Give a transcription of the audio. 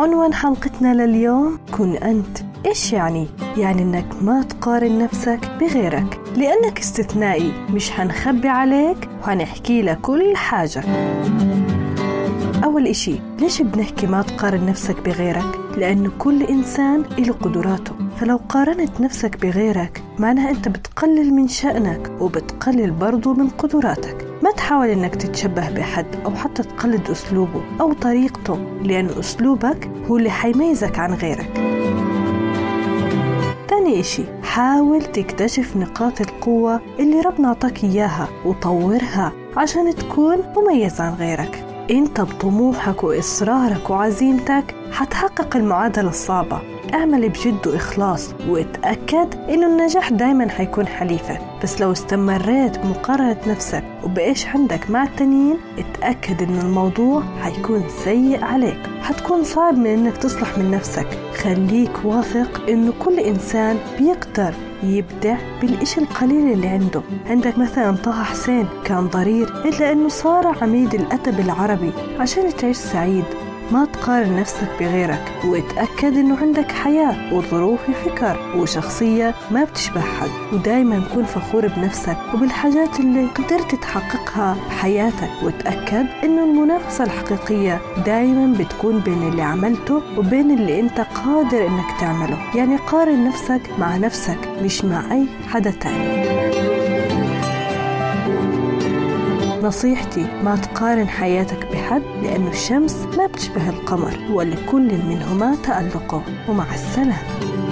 عنوان حلقتنا لليوم كن أنت. إيش يعني؟ يعني إنك ما تقارن نفسك بغيرك. لأنك استثنائي مش حنخبي عليك وحنحكي لك كل حاجة. أول إشي ليش بنحكي ما تقارن نفسك بغيرك؟ لأنه كل إنسان له قدراته. فلو قارنت نفسك بغيرك معناها أنت بتقلل من شأنك وبتقلل برضو من قدراتك. ما تحاول إنك تتشبه بحد أو حتى تقلد أسلوبه أو طريقته لأن أسلوبك هو اللي حيميزك عن غيرك. تاني إشي حاول تكتشف نقاط القوة اللي ربنا عطاك إياها وطورها عشان تكون مميز عن غيرك. إنت بطموحك وإصرارك وعزيمتك حتحقق المعادلة الصعبة. اعمل بجد وإخلاص واتأكد إنه النجاح دايما حيكون حليفك بس لو استمريت بمقارنة نفسك وبإيش عندك مع التانيين اتأكد إنه الموضوع حيكون سيء عليك. حتكون صعب من إنك تصلح من نفسك. خليك واثق إنه كل إنسان بيقدر يبدع بالإشي القليل اللي عنده. عندك مثلا طه حسين كان ضرير إلا أنه صار عميد الأدب العربي عشان تعيش سعيد. ما تقارن نفسك بغيرك وتأكد إنه عندك حياة وظروف فكر وشخصية ما بتشبه حد. ودايما كن فخور بنفسك وبالحاجات اللي قدرت تحققها بحياتك. وتأكد إنه المنافسة الحقيقية دايما بتكون بين اللي عملته وبين اللي أنت قادر إنك تعمله. يعني قارن نفسك مع نفسك مش مع أي حدا تاني. نصيحتي ما تقارن حياتك بحد لأن الشمس ما بتشبه القمر ولكل منهما تألقه. ومع السلامة.